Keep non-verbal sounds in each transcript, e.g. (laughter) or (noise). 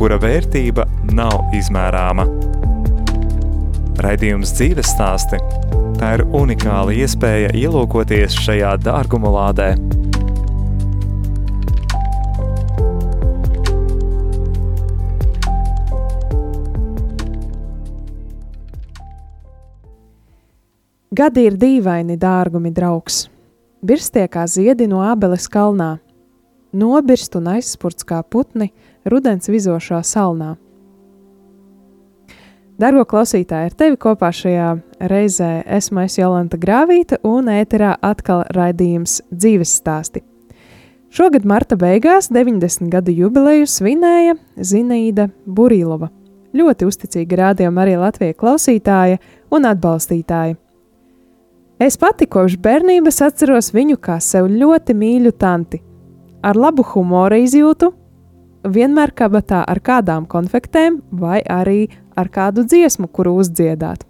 kura vērtība nav izmērāma. Raidījums dzīves stāsti – tā ir unikāla iespēja ielūkoties šajā dārguma lādē. Gadi ir dīvaini, dārgumi draugs. Birstie kā ziedi no abeles kalnā, nobirst un aizspurts kā putni rudens vizošā salnā. Dargo klausītāji, ar tevi kopā šajā reizē esmu es Jolanta Grāvīta un ēterā atkal raidījums dzīves stāsti. Šogad marta beigās 90 gadu jubileju svinēja Zinaida Burīlova, ļoti uzticīga rādījuma arī Latvijas klausītāja un atbalstītāja. Es pati kopš bērnības atceros viņu kā sev ļoti mīļu tanti, ar labu humora izjūtu, vienmēr kabatā ar kādām konfektēm vai arī ar kādu dziesmu, kuru uzdziedāt.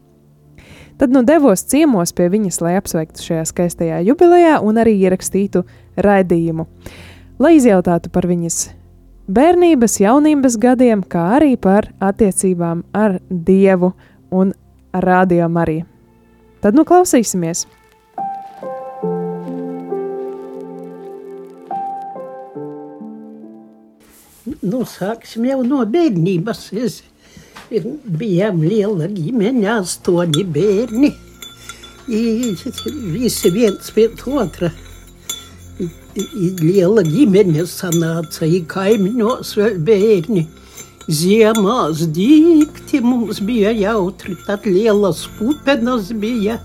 Tad nu devos ciemos pie viņas, lai apsveiktu šajā skaistajā jubilejā un arī ierakstītu raidījumu, lai izjautātu par viņas bērnības, jaunības gadiem, kā arī par attiecībām ar Dievu un Radio Mariju. Tad nu klausīsimies! Nu, sāksim jau no bērnības. Es bijām liela ģimene, astoņi bērni. I, visi viens pēc otra. I, liela ģimene sanāca, i kaimiņos vēl bērni. Ziemās dīkti mums bija jautri, tad lielas pupenas bija.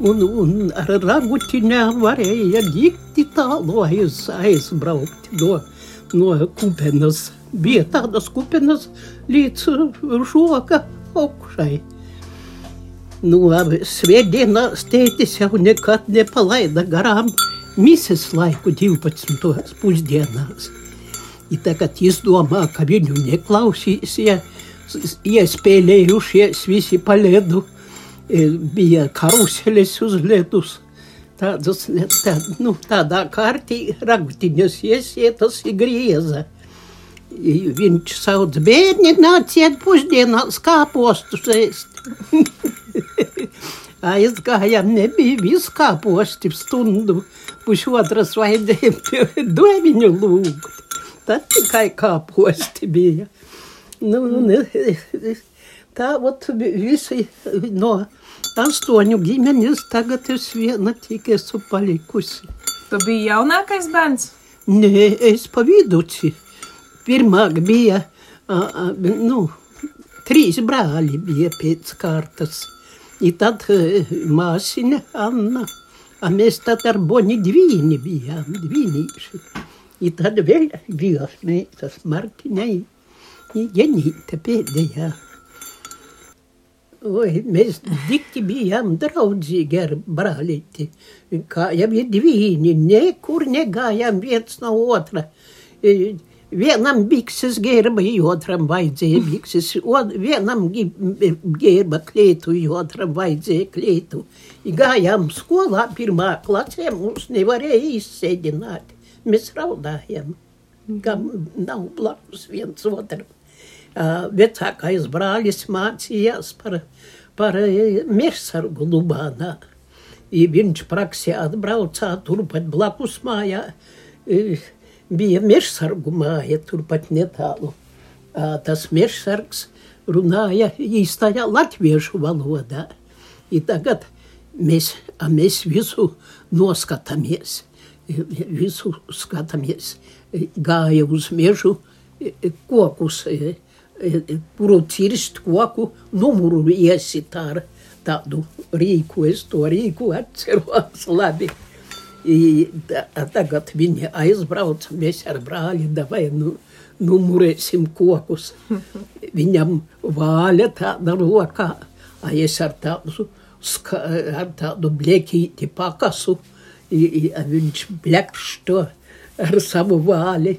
Un, un ar ragutiņām varēja dikti tālu aiz, aizbraukt no, no kupenes. Bija tādas kupenes līdz roka augšai. Nu, svētdienās tētis jau nekad nepalaida garām mises laiku 12. pusdienās. I tagad izdomā, ka viņu neklausīsies, iespēlējušies visi pa ledu, bija karuseles uz ledus. Tādas, tā, nu, tādā kārtī ragutiņas iesietas ir grieza. Viņš sauc bērni, nāciet pusdienās kāpostus ēst. (laughs) Aizgājām, nebija viss kāposti stundu, pusotras vajadzēja doviņu lūgt tad tikai kāposti bija. Nu, ne, tā ot, visi no astoņu ģimenes tagad es viena tik esmu palikusi. Tu biji jaunākais bērns? Nē, es pa viduci. Pirmāk bija, a, a, nu, trīs brāļi bija pēc kārtas. I tad māsiņa Anna, a mēs tad ar Boni divīni bijām, divīnīši. I tad vēl divas meitas, Martiņai, Janīte pēdējā. Oi, mēs dikti bijām draudzīgi ar brālīti. Kā jau ir divīni, nekur negājām viens no otra. Vienam bikses gerba, otram vajadzēja bikses, vienam gerba klētu, otram vajadzēja klētu. Gājām skolā pirmā klasē, mums nevarēja izsēdināt mēs raudājam, ka nav blakus viens otram. Uh, vecākais brālis mācījās par, par miersargu Lubānā. I viņš praksē atbraucā turpat blakus mājā. Uh, bija miersargu māja turpat netālu. Uh, tas miersargs runāja īstajā latviešu valodā. I tagad mēs, mēs visu noskatāmies visu skatāmies. Gāja uz mežu kokus, kuru cirst koku numuru iesit ar tādu rīku. Es to rīku atceros labi. I, tagad viņi aizbrauca, mēs ar brāli davai nu, numurēsim kokus. (laughs) viņam vāļa tāda rokā, a es ar tādu, ska, ar tādu bliekīti pakasu, i, i, a viņš blekš to ar savu vāli,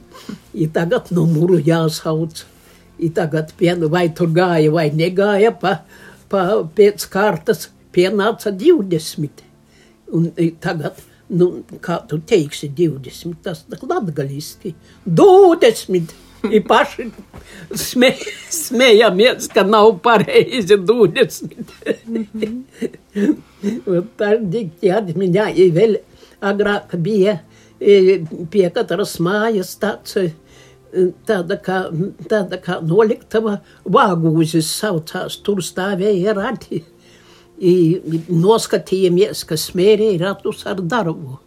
i tagad numuru jāsauc, i tagad pien, vai tur gāja vai negāja pa, pa pēc kārtas, pienāca 20. Un i, tagad nu, kā tu teiksi, 20, tas ir latgaļiski. 20! Ir paši smē, smējamies, ka nav pareizi 20. Mm -hmm. tā dikti atmiņā, ja vēl agrāk bija pie katras mājas tāds, tāda kā, tāda kā noliktava vāgūzes saucās, tur stāvēja rati noskatījāmies, ka smērēja ratus ar darbu,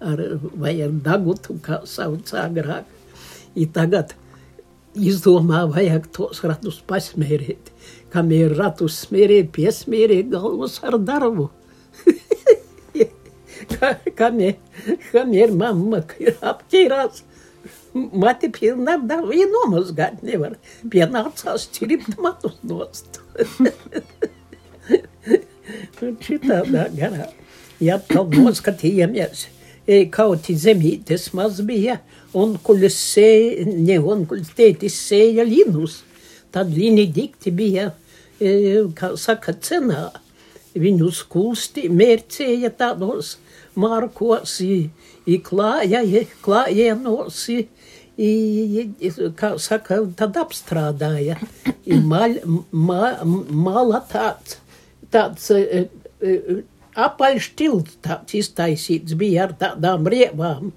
ar, vai ar dagutu, kā sauc agrāk. I tagad izdomā, vajag tos ratus pasmērēt. Kamēr ratus smērē, piesmērē galvas ar darbu. kamēr, kamēr mamma apķērās, mati pilna darbu, ja nomazgāt nevar. Pienācās čiript matus nost. Šitādā garā. Ja atkal noskatījāmies, kaut zemītes maz bija, un kuļas sēja, ne, un kuļas tētis sēja linus. Tad viņi dikti bija, kā saka, cenā. Viņus kulsti mērcēja tādos markos, klājienos, i, kā saka, tad apstrādāja. I mal, ma, mala tāds tāds uh, uh, apaļš tilts tāds iztaisīts bija ar tādām rievām.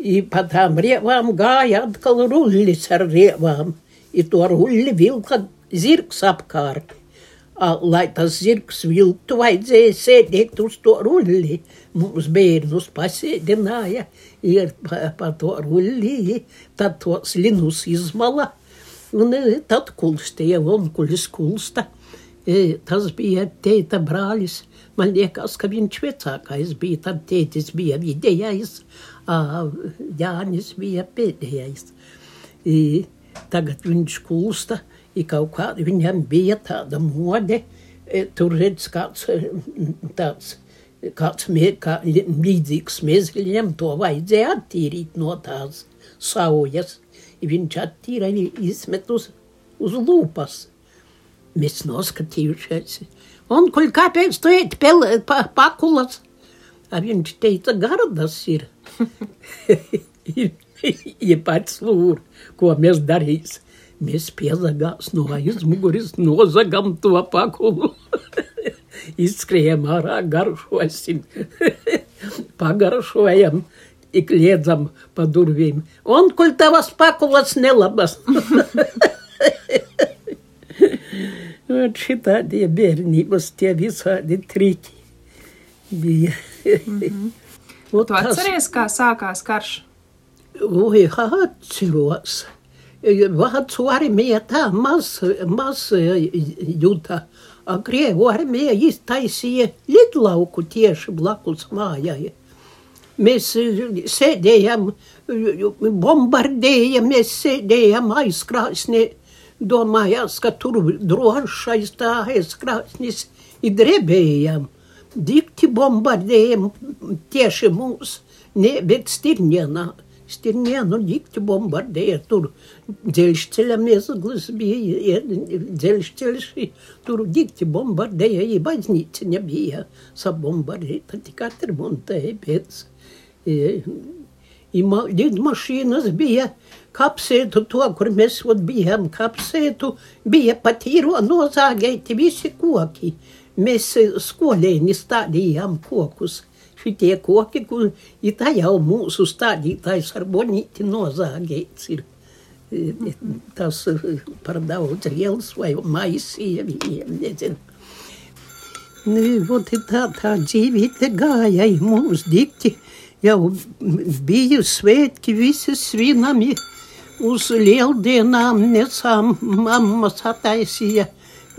I pa tām rievām gāja atkal rullis ar rievām. I to rulli vilka zirgs apkārt. Lai tas zirgs vilktu, vajadzēja sēdēt uz to rulli. Mums bērnus pasēdināja ir pa, pa to rulli, tad tos linus izmala. Un tad kulstīja, un kulis kulsta. Tas bija tēta brālis. Man liekas, ka viņš vecākais bija. Tad tētis bija vidējais, Jānis bija pēdējais. Tagad viņš kulsta, kaut kā viņam bija tāda mode. Tur redz kāds tāds kāds mē, kā, līdzīgs mezgļiem, to vajadzēja attīrīt no tās saujas. Viņš attīra, izmet uz, uz lūpas. Mēs noskatījušies. Un, kuļ, kāpēc tu ēd pa, pakulas? A viņš teica, gardas ir. (laughs) ja pats lūr, ko mēs darīs. Mēs piezagās no aizmuguris, nozagam to pakulu. (laughs) Izskrējam ārā, garšosim. (laughs) Pagaršojam, ik liedzam pa durvīm. Un, kuļ tavas pakulas nelabas. (laughs) Un šitādi bērnības tie visādi triki bija. (laughs) Mm -hmm. tu atceries, kā sākās karš? Oi, atceros. Vācu armija tā maz, maz jūta. Krievu armija iztaisīja lidlauku tieši blakus mājai. Mēs sēdējām, bombardējām, mēs sēdējām aizkrāsnē domājās, ka tur drošais tā aizkrāsnis ir drebējām. Dikti bombardējam tieši mūs, ne, bet Stirņienā. Stirņienu dikti bombardēja tur. Dzelžceļa mezglis bija, dzelžceļš, tur dikti bombardēja, i baznīca nebija sabombardēta, tik atremontēja pēc. I, i ma, lidmašīnas bija kapsētu to, kur mēs ot bijām kapsētu, bija pat īro nozāgēti visi koki. Mēs e, skolēni stādījām kokus. Šitie koki, kur ir tā jau mūsu stādītājs ar bonīti nozāgēts ir. E, e, tas par daudz liels vai maisīja viņiem, nezinu. Nu, vot tā, tā dzīvīte gāja mums dikti, jau bija svētki, visi svinami uz lieldienām nesām mamma sataisīja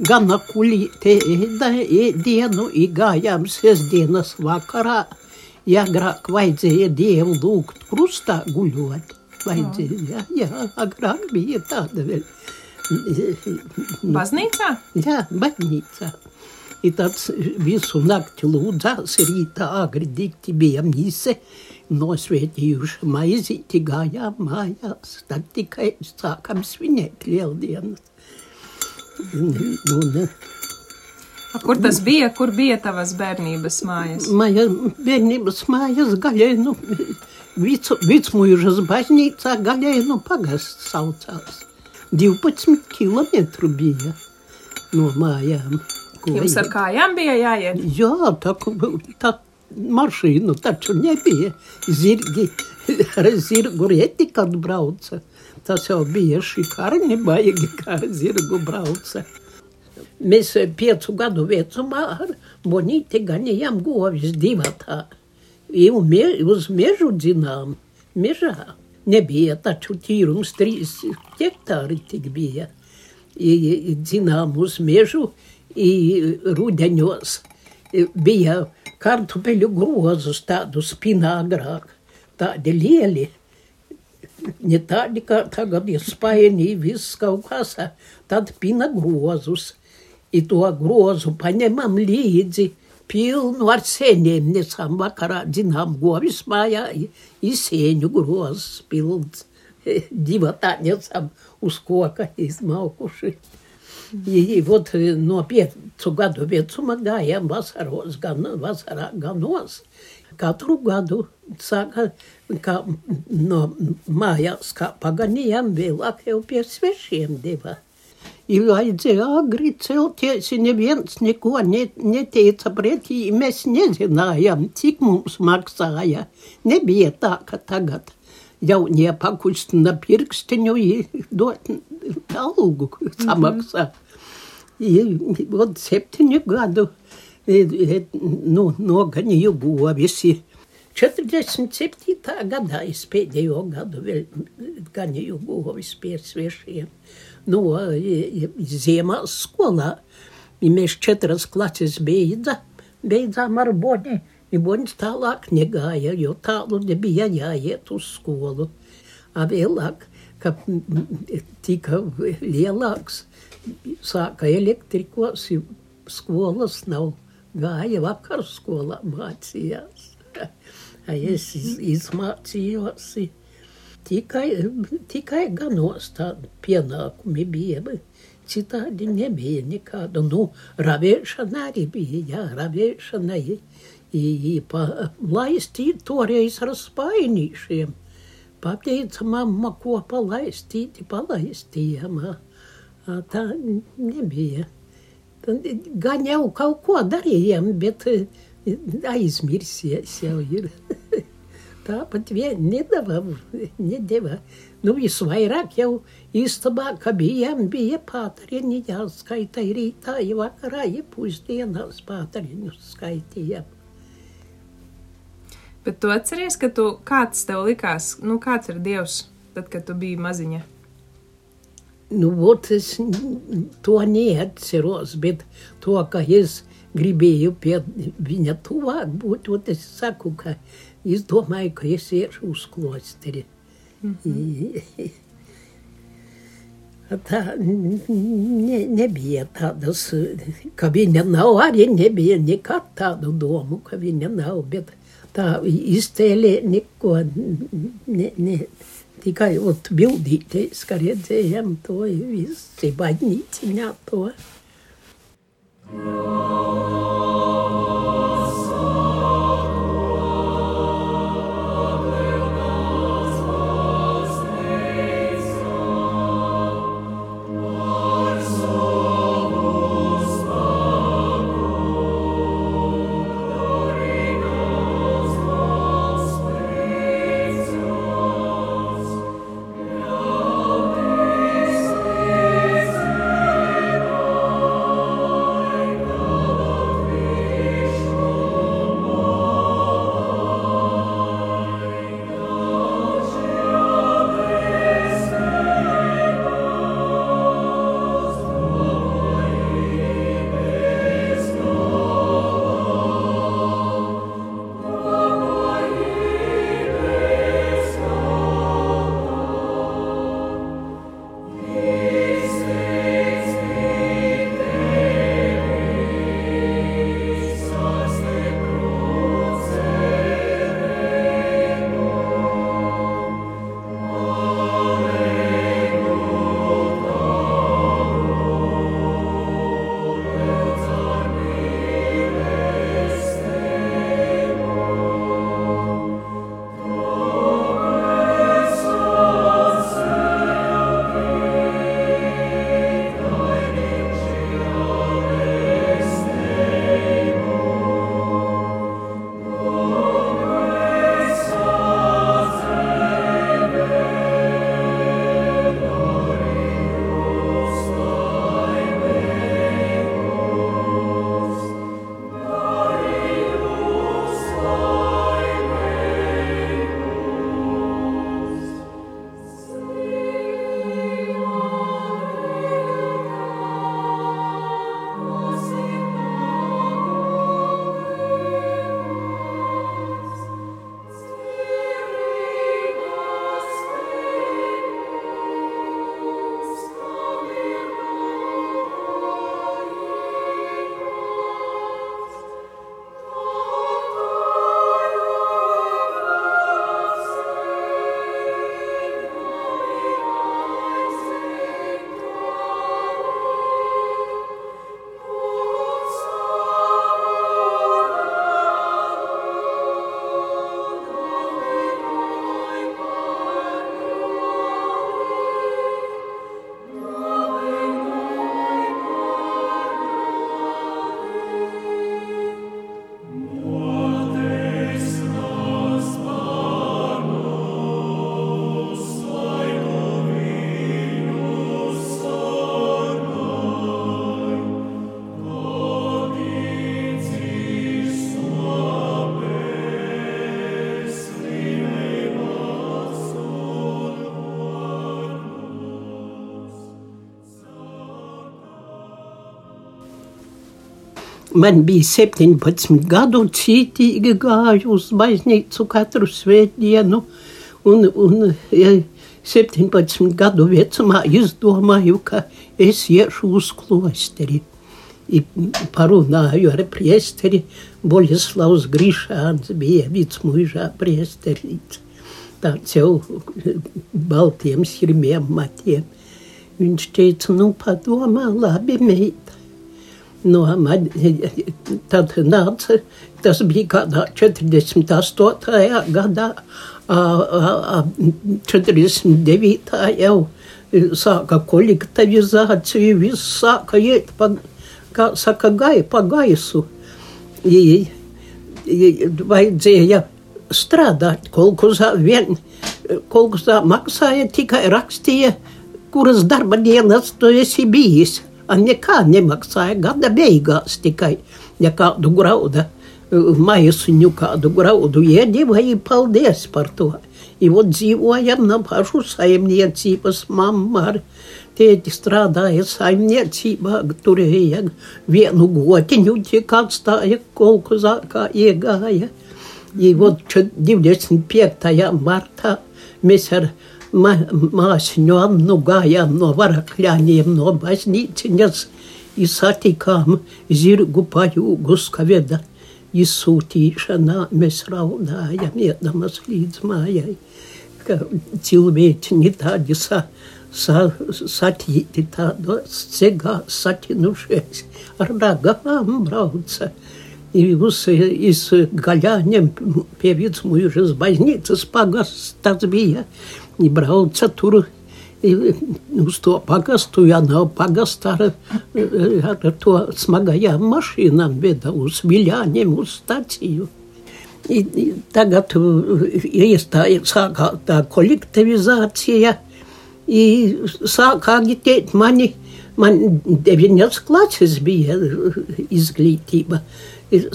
gana kulīte ēda ēdienu, igājām sestdienas vakarā. Ja agrāk vajadzēja Dievu lūgt krustā guļot, vajadzēja, jā, jā, agrāk bija tāda vēl. Baznīcā? Jā, baznīcā. I tāds visu nakti lūdzās, rītā agri dikti bija mise, nosvētījuši maizīti, gājām mājās. Tad tikai sākam svinēt lieldienas. Nu, ne. A kur tas bija? Kur bija tavas bērnības mājas? Maja bērnības mājas gaļai, nu, vicu, vicmužas baznīcā gaļai, nu, pagasts saucās. 12 km bija no mājām. Ko Jums ar kājām bija jāiet? Jā, tā, tā mašīna taču nebija. Zirgi, (laughs) ar zirgu rieti, kad brauca. Tas jau bija šī karni baigi, kā zirgu brauca. Mēs piecu gadu vecumā ar Bonīti ganījām govis divatā. Jau mie, uz mežu dzinām, mežā. Nebija taču tīrums trīs hektāri tik bija. I, dzinām uz mežu, i rudeņos bija kartupeļu grozus tādu spināgrāk, tādi lieli. Ne tādi, kā tagad ir spaini, viss kaut kas, tad pina grozus. I to grozu paņemam līdzi, pilnu ar sēņiem nesam vakarā, dzinām govis mājā, i sēņu grozs pilns. Divatā nesam uz koka izmaukuši. I, vot, no piecu gadu vecuma gājām vasaros, gan vasarā, ganos. Katru gadu sāka, kā no mājās, kā paganījām, vēlāk jau pie svešiem deva. Ir vajadzēja agri celties, neviens neko ne, neteica pretī, mēs nezinājām, cik mums maksāja. Nebija tā, ka tagad jaunie pakustina pirkstiņu, dot algu samaksā. Vot septiņu gadu nu, noganīju govisi. 47. gadā es pēdējo gadu vēl ganīju govis pie sviešiem. No ziemās skolā. Mēs četras klases beidza, beidzām ar boni. Boņas tālāk negāja, jo tālu nebija jāiet uz skolu. A vēlāk, kad tika lielāks, sāka elektrikos, skolas nav. Gāja vakar skolā mācījās. (laughs) Es iz, izmācījos. Tikai, tikai ganos tādi pienākumi bija. Citādi nebija nekāda. Nu, ravēšana arī bija, jā, ravēšana. Laistīt toreiz ar spainīšiem. Pateica mamma, ko palaistīt, palaistījām. Tā nebija. Gan jau kaut ko darījām, bet aizmirsies jau ir. (laughs) Tāpat vien nedava, nedeva. Nu, visvairāk jau istabā, ka bijām, bija pātariņi jāskaita rītā, ja vakarā, ja pusdienās pātariņus skaitījām. Bet tu atceries, ka tu, kāds tev likās, nu kāds ir Dievs, tad, kad tu biji maziņa? Nu, vot es to neatceros, bet to, ka es gribēju pie viņa tuvāk būt, ot es saku, ka es domāju, ka es iešu uz klosteri. Mm -hmm. Tā ne, nebija tādas, ka viņa nav, arī nebija nekad tādu domu, ka viņa nav, bet tā iztēlē neko, ne, ne, tikai ot bildīties, ka redzējām to visi baņīciņā to. Man bija 17 gadu, cītīgi gāju uz baznīcu katru svētdienu, un, un ja 17 gadu vecumā izdomāju, ka es iešu uz klosteri. Parunāju ar priesteri, Boļislavs Grišāns bija vicmuižā priesterīts. Tāds jau baltiem sirmiem matiem. Viņš teica, nu padomā, labi meita. No, man, tad nāca, tas bija kādā 48. gadā, 49. jau sāka kolektivizāciju, viss sāka iet pa, kā saka, gai, pa gaisu. I, i, vajadzēja strādāt, kaut ko vien, kaut ko maksāja, tikai rakstīja, kuras darba dienas tu esi bijis. Nekā nemaksāja gada beigās tikai, ja kādu graudu maisiņu kādu graudu iedēvēja, paldies par to. Vot dzīvojam no pašu saimniecības mamma ar tēti strādāja saimniecībā, turēja vienu gotiņu, tik atstāja kolku zākā iegāja. Vot 25. martā mēs ar ma māsiņu Annu gājām no varakļāņiem no baznīciņas, satikām zirgu pajūgus, ka veda izsūtīšanā mēs raudājam, iedamas līdz mājai, ka cilvēciņi tādi sa, sa, satīti tādos cegās satinušies, ar ragām brauca. Uz, iz gaļāņiem pie vidusmūžas baznīcas pagas tas bija, brauca tur uz to pagastu, ja nav pagasta ar, ar to smagajām mašīnām, bet uz viļāņiem uz staciju. I, tagad iestāja sākā tā kolektivizācija, i sākā agitēt mani, man deviņas klases bija izglītība,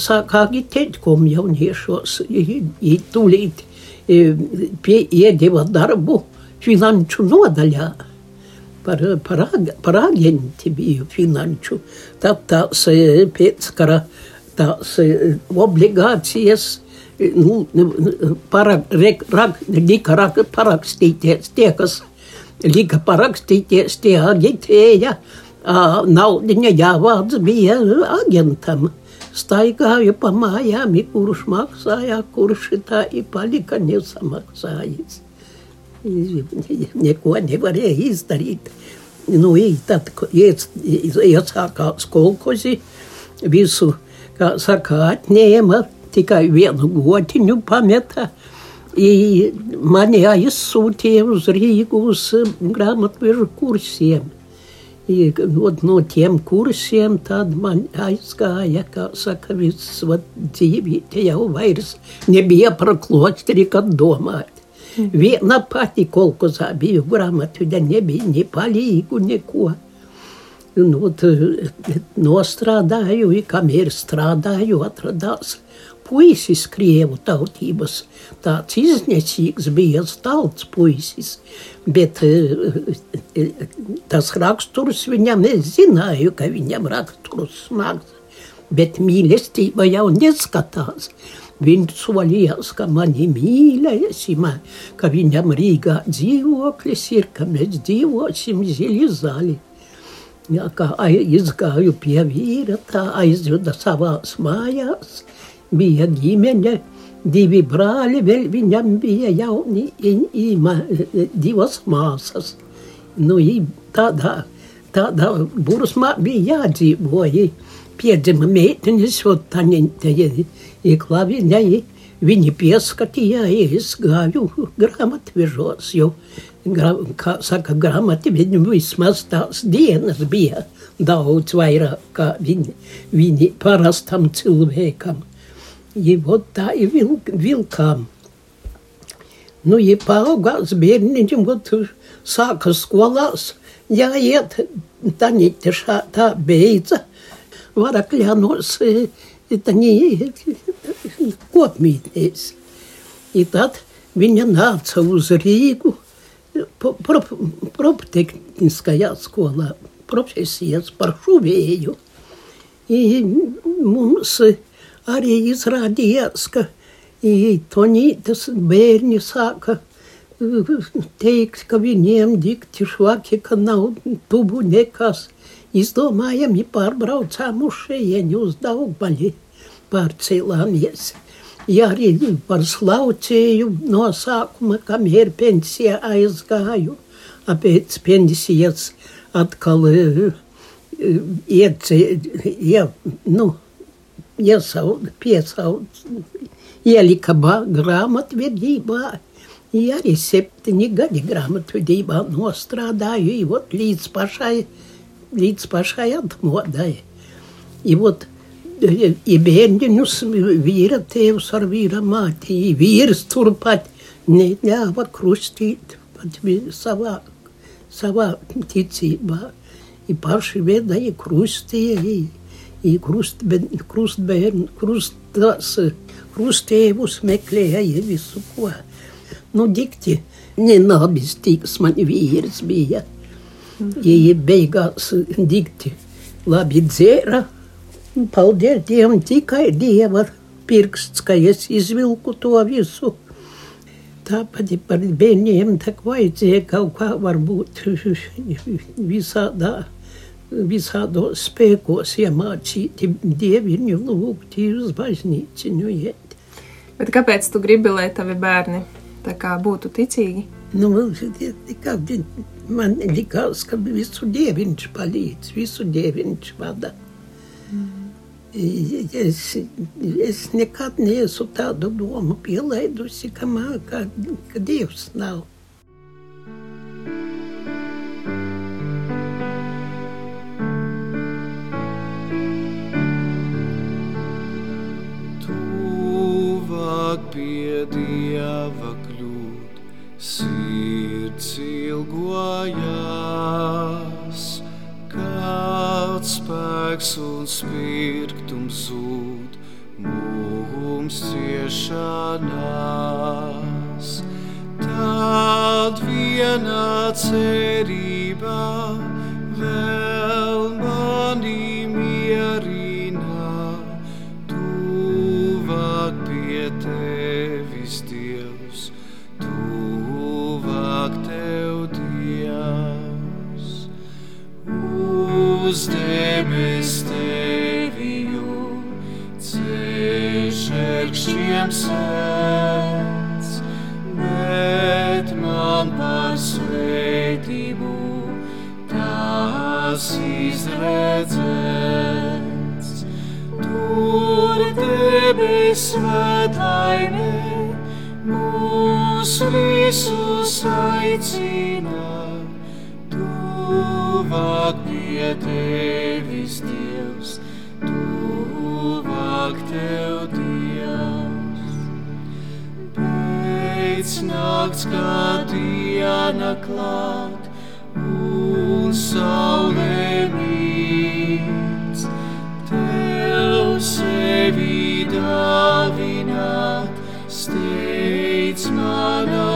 sākā agitēt komjauniešos, i, i tūlīt pie iedeva darbu, finanšu nodaļā. Par, par, par aģenti biju finanšu. Tad tās pēckara tās obligācijas nu, parag, rag, lika rag, parakstīties tie, kas lika parakstīties, tie agitēja. Naudiņa jāvāc bija agentam. Staigāju pa mājām, kurš maksāja, kurš tā ir palika nesamaksājis neko nevarēja izdarīt. Nu, tad, kad iesākās kolkozi, visu, kā saka, atņēma, tikai vienu gotiņu pameta. I mani aizsūtīja uz Rīgu uz grāmatvežu kursiem. I, no, no tiem kursiem tad man aizgāja, kā saka, viss dzīvīte jau vairs nebija par klosteri, kad domāju. Viena pati kolkozā biju grāmatvedē, nebija ne palīgu neko. Nu, nostrādāju, kamēr strādāju, atradās puisis krievu tautības. Tāds iznesīgs bija stalts puisis, bet tas raksturs viņam, es zināju, ka viņam raksturs smags, bet mīlestība jau neskatās. Viņš solījās, ka mani mīlēs, ka viņam Rīgā dzīvoklis ir, ka mēs dzīvosim ziļi zāli. Ja, kā izgāju pie vīra, tā aizveda savās mājās, bija ģimene, divi brāļi, vēl viņam bija jauni, ima, divas māsas. Nu, tādā, tādā bursmā bija jādzīvoja, piedzima meitenes, un taņiņa, Klaviņai viņi pieskatīja, es gāju grāmatvežos, jo, kā saka, grāmati viņam vismaz tās dienas bija daudz vairāk kā viņi, viņi parastam cilvēkam. Ja vot tā ir vilk, vilkām. Nu, ja paaugās bērniņam, vot sāka skolās, jāiet, tā ņitešā tā beidza, varakļānos, tā kopmītnēs. I tad viņa nāca uz Rīgu pro, proptehniskajā skolā, profesijas par šuvēju. I mums arī izrādījās, ka Tonītas bērni sāka teikt, ka viņiem dikti švaki, ka nav tubu nekas. Izdomājam, ja pārbraucām uz šejieni uz Daugbaļi, pārcēlāmies. Ja arī par slaucēju no sākuma, kamēr pensijā aizgāju, pēc pensijas atkal iecē, ja, nu, iesauda, piesauda, ielika grāmatvedībā. Ja arī septiņi gadi grāmatvedībā nostrādāju, i vot līdz pašai, līdz pašai atmodai. I vot, e, i bērniņus vīra tēvs ar vīra māti, i vīrs turpat neļāva krustīt pat savā, savā ticībā. I paši vedai krustīja, i i krust, krustbērnu, krustas, krustēvus meklēja visu ko. Nu, dikti nenabistīgs man vīrs bija. Ja beigās dikti labi dzēra, paldies Dievam, tikai Dieva pirksts, ka es izvilku to visu. Tāpat par bērniem tā vajadzēja kaut kā varbūt (laughs) visādā, visādos spēkos iemācīti dieviņu lūgti uz baznīciņu iet. Bet kāpēc tu gribi, lai tavi bērni tā kā būtu ticīgi? Nu, man likās, ka visu dieviņš palīdz, visu dieviņš vada. Mm. Es, es nekad neesmu tādu domu pielaidusi, ka, man, ka, ka Dievs nav. Uz debes teviju ceļš ērkšķiem sēdz, bet man par svētību tās izredzēts. Tur debes svētlaimē mūs visus aicina, tuvāk pie tevis, Dievs, tuvāk tev, Dievs. Pēc nakts, kad diena klāt un saulē mīts, tev sevi dāvināt steidz mana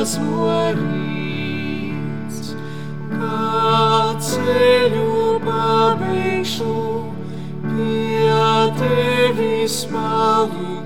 blāzmo rīts, kā ceļu pabeigšu, pie tevis palikšu,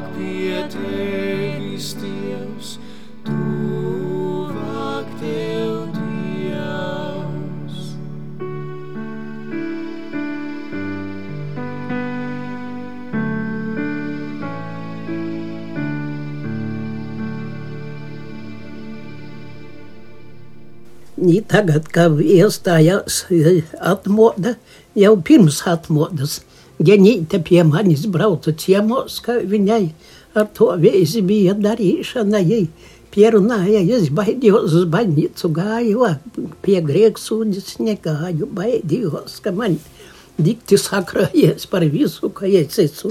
tuvāk pie tevis, Dievs, tuvāk tev, Dievs. Tagad, kad iestājās eh, atmoda, jau pirms atmodas, genytė prie manis brautų ciemos kaviniai, ar to vėzi bija daryšana jai. Pirmąją jis baidijos bandicų gaivą, prie grėksūdis negaliu baidijos, kad man dikti sakrajas par visų, kai jis esu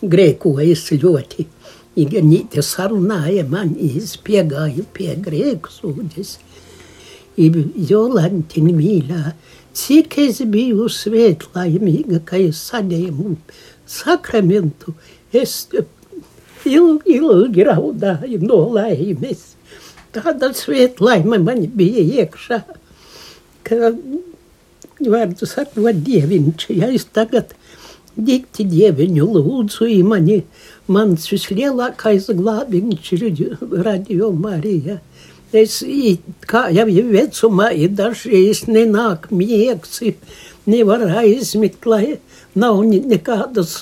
greikų aisliuoti. Įgenytė sarnaja man jis prie gaivų, prie grėksūdis. Į Jolantin mylę. Cik es biju svētlaimīga, ka es saņēmu sakramentu. Es ilgi, ilgi raudāju no laimes. Tāda svētlaime man bija iekšā, ka, vārdu sakot, dieviņš, ja es tagad dikti dieviņu lūdzu, mani, mans vislielākais glābiņš ir radio Marija. Es, kā jau vecumā, dažreiz nenāk miegs, nevar aizmigt, lai nav nekādas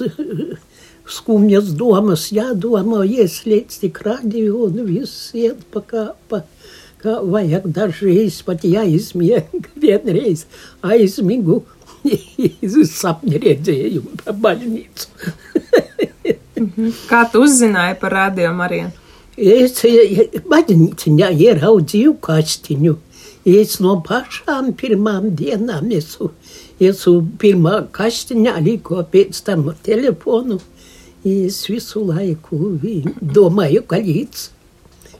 (laughs) skumjas domas, jādomā, ieslēdz tik radio un viss iet pa kāpa. Kā vajag dažreiz pat jāizmieg, (laughs) vienreiz aizmigu, (laughs) sapņi redzējumu par baļņīcu. Kā tu uzzināji par radio Mariju? Es baznīciņā ieraudzīju kastiņu. Es no pašām pirmām dienām esmu, esmu pirmā kastiņā, liko pēc tam telefonu. Es visu laiku domāju, ka līdz,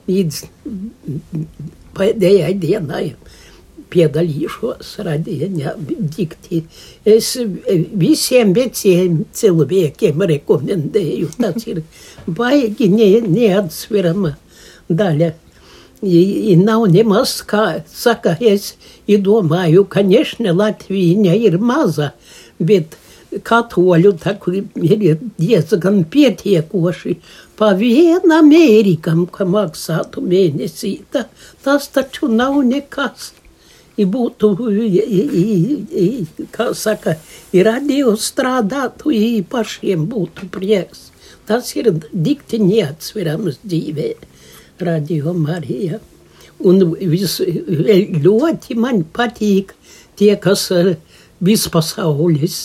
līdz pēdējai dienai piedalīšos radiņā dikti. Es visiem veciem cilvēkiem rekomendēju. Tas ir baigi ne, neatsverama daļa. I, i nav nemaz, kā saka, es domāju, ka nešne Latvija ir maza, bet katoļu ir diezgan pietiekoši pa vienu Amerikam, ka maksātu mēnesī. Ta, tas taču nav nekas. I būtu, i, i, i, kā saka, ir radio strādātu, i pašiem būtu prieks. Tas ir dikti neatsverams dzīvē, radio Marija. Un vis, ļoti man patīk tie, kas vispasaules.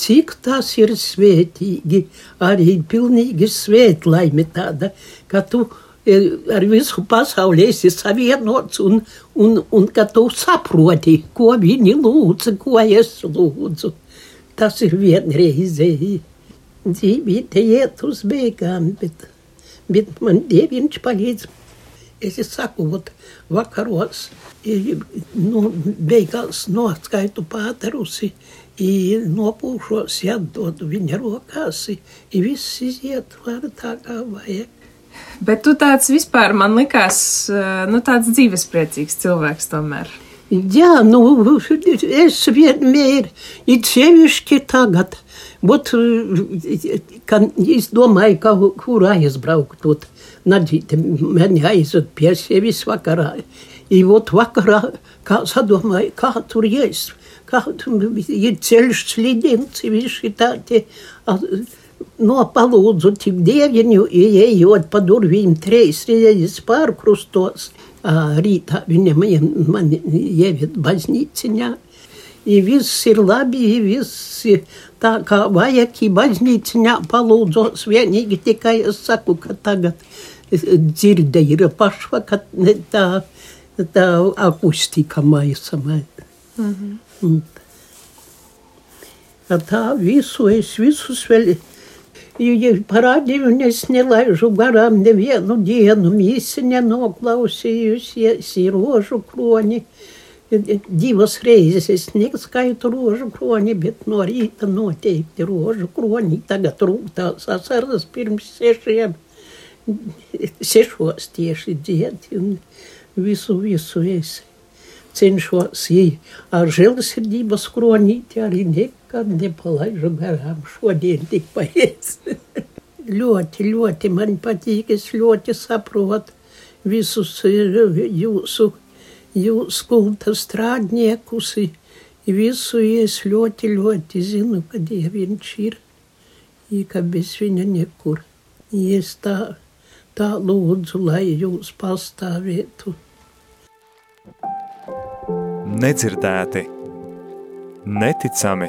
Cik tas ir svētīgi, arī pilnīgi svētlaime tāda, ka tu ar visu pasauli esi savienots un, un, un ka tu saproti, ko viņi lūdza, ko es lūdzu. Tas ir vienreizēji. Dzīvīte iet uz beigām, bet, bet man dieviņš palīdz. Es saku, ot, vakaros, nu, beigās noskaitu pāterusi, nopūšos, atdodu viņa rokās, viss iziet var tā kā vajag. Bet tu tāds vispār man likās, nu, tāds dzīvespriecīgs cilvēks tomēr. Jā, nu, es vienmēr, it sevišķi tagad, bet, kad es domāju, ka kur aizbraukt, tot, nadzīte, mani aizved pie sevis vakarā. I vot vakarā, kā sadomāju, kā tur ies, kā tur ir ceļš slidins, visi tādi, nopalūdzu tik dieviņu, ieejot pa durvīm treis reizes pārkrustos. Rītā viņam man ieved baznīciņā. I viss ir labi, i viss ir tā kā vajag, i baznīciņā palūdzos vienīgi tikai es saku, ka tagad dzirde ir pašva, ka tā, tā akustika maisa. Mm -hmm. Tā visu es visus vēl parādīju, es nelaižu garām nevienu dienu. Mīsi nenoklausījusies, ir rožu kroni. Divas reizes es neskaitu rožu kroni, bet no rīta noteikti rožu kroni. Tagad rūtās asaras pirms sešiem, sešos tieši dziedi, un visu, visu es cenšos ar žēlsirdības kronīti arī nekad nepalaižu garām. Šodien tik paies. ļoti, ļoti man patīk, es ļoti saprotu visus jūsu, jūsu kulta strādniekus. Visu es ļoti, ļoti zinu, ka Dieviņš ir, ka bez viņa nekur. Es tā, tā lūdzu, lai jūs pastāvētu. nedzirdēti, neticami,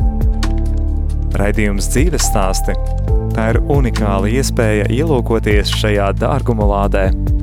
Raidījums dzīves stāsti – tā ir unikāla iespēja ielūkoties šajā dārguma lādē –